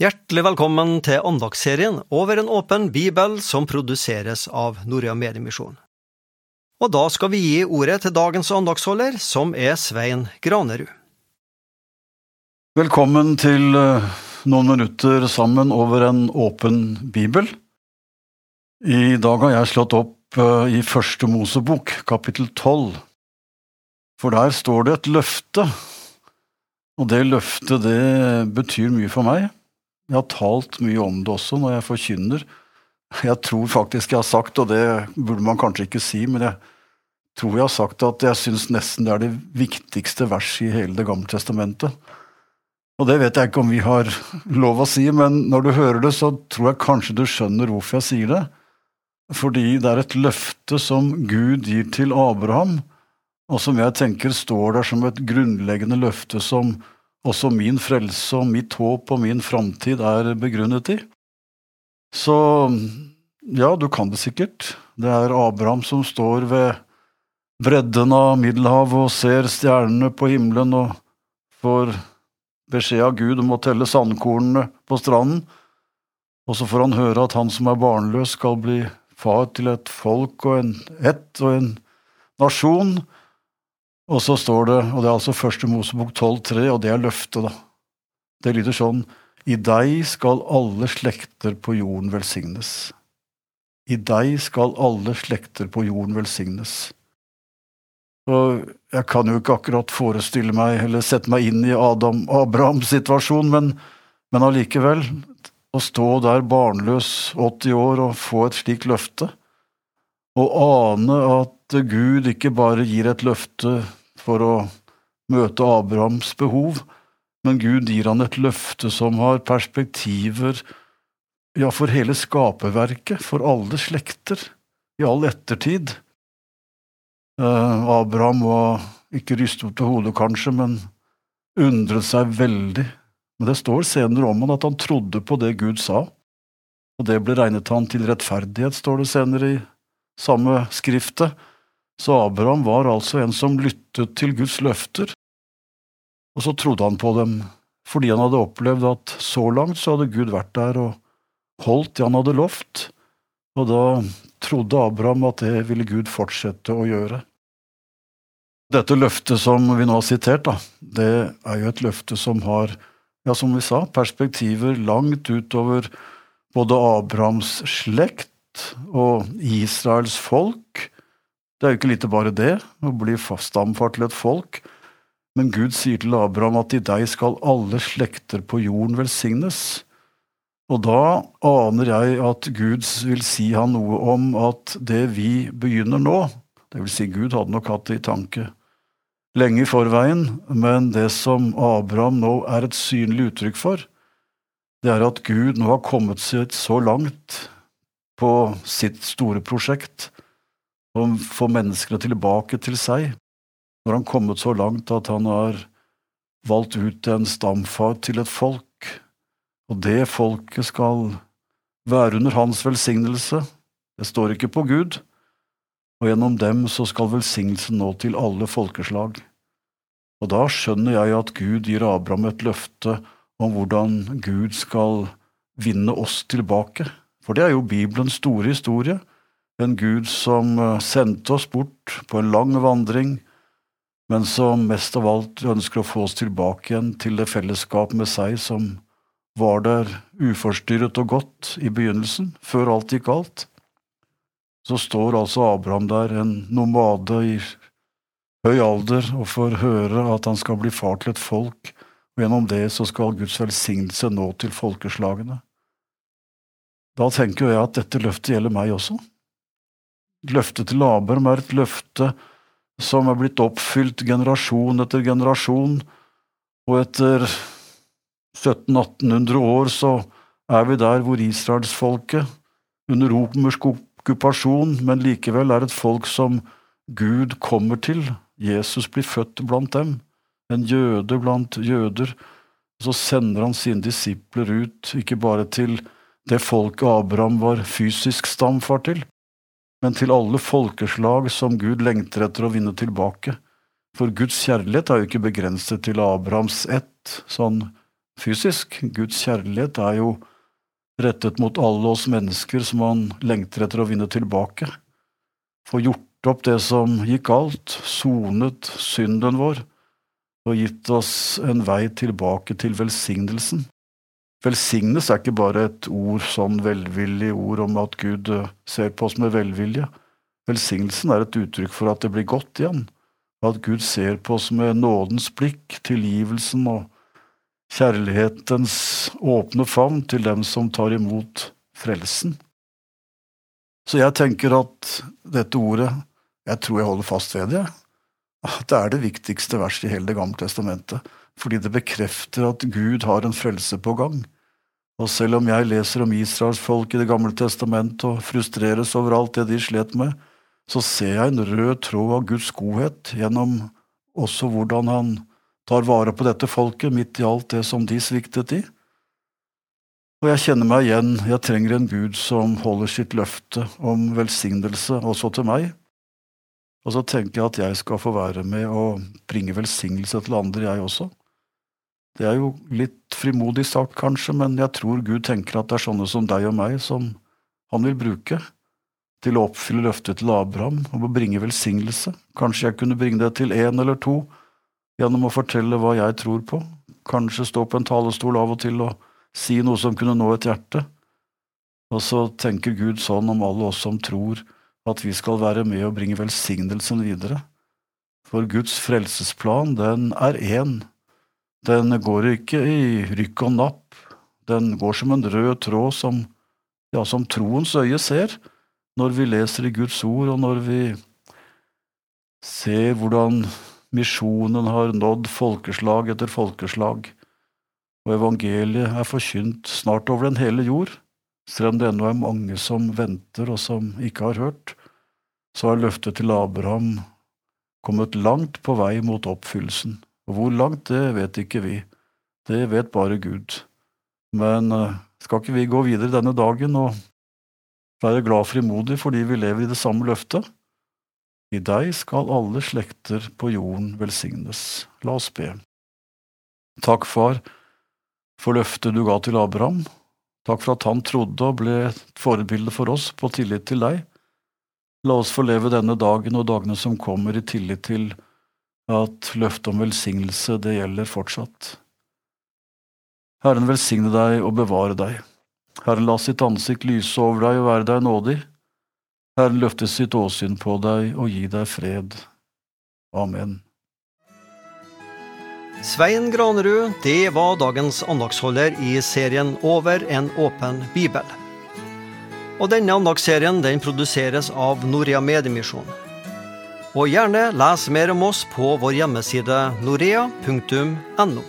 Hjertelig velkommen til andagsserien Over en åpen bibel som produseres av Norea Mediemisjon. Og da skal vi gi ordet til dagens andagsholder, som er Svein Granerud. Velkommen til eh, noen minutter sammen over en åpen bibel. I dag har jeg slått opp eh, i Første Mosebok, kapittel tolv. For der står det et løfte, og det løftet det betyr mye for meg. Jeg har talt mye om det også når jeg forkynner. Jeg tror faktisk jeg har sagt, og det burde man kanskje ikke si, men jeg tror jeg har sagt at jeg syns nesten det er det viktigste verset i hele Det gamle testamentet. Og det vet jeg ikke om vi har lov å si, men når du hører det, så tror jeg kanskje du skjønner hvorfor jeg sier det. Fordi det er et løfte som Gud gir til Abraham, og som jeg tenker står der som et grunnleggende løfte som også min frelse og mitt håp og min framtid er begrunnet i. Så ja, du kan det sikkert. Det er Abraham som står ved bredden av Middelhavet og ser stjernene på himmelen og får beskjed av Gud om å telle sandkornene på stranden, og så får han høre at han som er barnløs, skal bli far til et folk og en ett og en nasjon, og så står det, og det er altså første Mosebok 12,3, og det er løftet, da. Det lyder sånn I deg skal alle slekter på jorden velsignes. I deg skal alle slekter på jorden velsignes. Og jeg kan jo ikke akkurat forestille meg eller sette meg inn i Adam Abrahams situasjon, men, men allikevel, å stå der barnløs 80 år og få et slikt løfte, og ane at Gud ikke bare gir et løfte for å møte Abrahams behov, men Gud gir han et løfte som har perspektiver ja, for hele skaperverket, for alle slekter, i all ettertid. Eh, Abraham var ikke rystet på hodet, kanskje, men undret seg veldig. Men det står senere om han at han trodde på det Gud sa, og det ble regnet han til rettferdighet, står det senere i samme skriftet. Så Abraham var altså en som lyttet til Guds løfter, og så trodde han på dem, fordi han hadde opplevd at så langt så hadde Gud vært der og holdt det han hadde lovt, og da trodde Abraham at det ville Gud fortsette å gjøre. Dette løftet som vi nå har sitert, da, det er jo et løfte som har, ja, som vi sa, perspektiver langt utover både Abrahams slekt og Israels folk, det er jo ikke lite bare det, å bli stamfar til et folk, men Gud sier til Abraham at i deg skal alle slekter på jorden velsignes. Og da aner jeg at Gud vil si han noe om at det vi begynner nå, det vil si Gud hadde nok hatt det i tanke lenge i forveien, men det som Abraham nå er et synlig uttrykk for, det er at Gud nå har kommet seg så langt på sitt store prosjekt og få menneskene tilbake til seg, når han kommet så langt at han har valgt ut en stamfar til et folk, og det folket skal være under hans velsignelse, det står ikke på Gud, og gjennom dem så skal velsignelsen nå til alle folkeslag. Og da skjønner jeg at Gud gir Abraham et løfte om hvordan Gud skal vinne oss tilbake, for det er jo Bibelens store historie, en Gud som eh, sendte oss bort på en lang vandring, men som mest av alt ønsker å få oss tilbake igjen til det fellesskap med seg som var der uforstyrret og godt i begynnelsen, før alt gikk galt. Så står altså Abraham der, en nomade i høy alder, og får høre at han skal bli far til et folk, og gjennom det så skal Guds velsignelse nå til folkeslagene. Da tenker jeg at dette løftet gjelder meg også. Løftet til Abraham er et løfte som er blitt oppfylt generasjon etter generasjon, og etter 1700-1800 år så er vi der hvor israelsfolket, under romersk okkupasjon, men likevel er et folk som Gud kommer til. Jesus blir født blant dem, en jøde blant jøder. Så sender han sine disipler ut, ikke bare til det folket Abraham var fysisk stamfar til, men til alle folkeslag som Gud lengter etter å vinne tilbake. For Guds kjærlighet er jo ikke begrenset til Abrahams ett, sånn fysisk. Guds kjærlighet er jo rettet mot alle oss mennesker som han lengter etter å vinne tilbake. Få gjort opp det som gikk galt, sonet synden vår og gitt oss en vei tilbake til velsignelsen. Velsignes er ikke bare et ord, sånn velvillig ord om at Gud eh, ser på oss med velvilje. Velsignelsen er et uttrykk for at det blir godt igjen, at Gud ser på oss med nådens blikk, tilgivelsen og kjærlighetens åpne favn til dem som tar imot frelsen. Så jeg tenker at dette ordet, jeg tror jeg holder fast ved det, at det er det viktigste verset i hele Det gamle testamentet, fordi det bekrefter at Gud har en frelse på gang. Og selv om jeg leser om Israels folk i Det gamle testamentet og frustreres over alt det de slet med, så ser jeg en rød tråd av Guds godhet gjennom også hvordan han tar vare på dette folket midt i alt det som de sviktet i. Og jeg kjenner meg igjen, jeg trenger en Gud som holder sitt løfte om velsignelse også til meg. Og så tenker jeg at jeg skal få være med og bringe velsignelse til andre, jeg også. Det er jo litt frimodig sagt, kanskje, men jeg tror Gud tenker at det er sånne som deg og meg som han vil bruke til å oppfylle løftet til Abraham om å bringe velsignelse. Kanskje jeg kunne bringe det til én eller to gjennom å fortelle hva jeg tror på, kanskje stå på en talerstol av og til og si noe som kunne nå et hjerte. Og så tenker Gud sånn om alle oss som tror at vi skal være med og bringe velsignelsen videre. For Guds frelsesplan, den er én. Den går ikke i rykk og napp, den går som en rød tråd som, ja, som troens øye ser, når vi leser i Guds ord, og når vi ser hvordan Misjonen har nådd folkeslag etter folkeslag, og evangeliet er forkynt snart over den hele jord. Selv om det ennå er mange som venter og som ikke har hørt, så har løftet til Abraham kommet langt på vei mot oppfyllelsen. Og hvor langt, det vet ikke vi. Det vet bare Gud. Men eh, skal ikke vi gå videre denne dagen og være glad frimodig fordi vi lever i det samme løftet? I deg skal alle slekter på jorden velsignes. La oss be. Takk, Far, for løftet du ga til Abraham. Takk for at han trodde og ble et forbilde for oss på tillit til deg. La oss få leve denne dagen og dagene som kommer, i tillit til at løftet om velsignelse, det gjelder fortsatt. Herren velsigne deg og bevare deg. Herren la sitt ansikt lyse over deg og være deg nådig. Herren løfte sitt åsyn på deg og gi deg fred. Amen. Svein Granerud, det var dagens andagsholder i serien Over en åpen bibel. Og denne andagsserien den produseres av Norea Mediemisjon. Og gjerne les mer om oss på vår hjemmeside norea.no.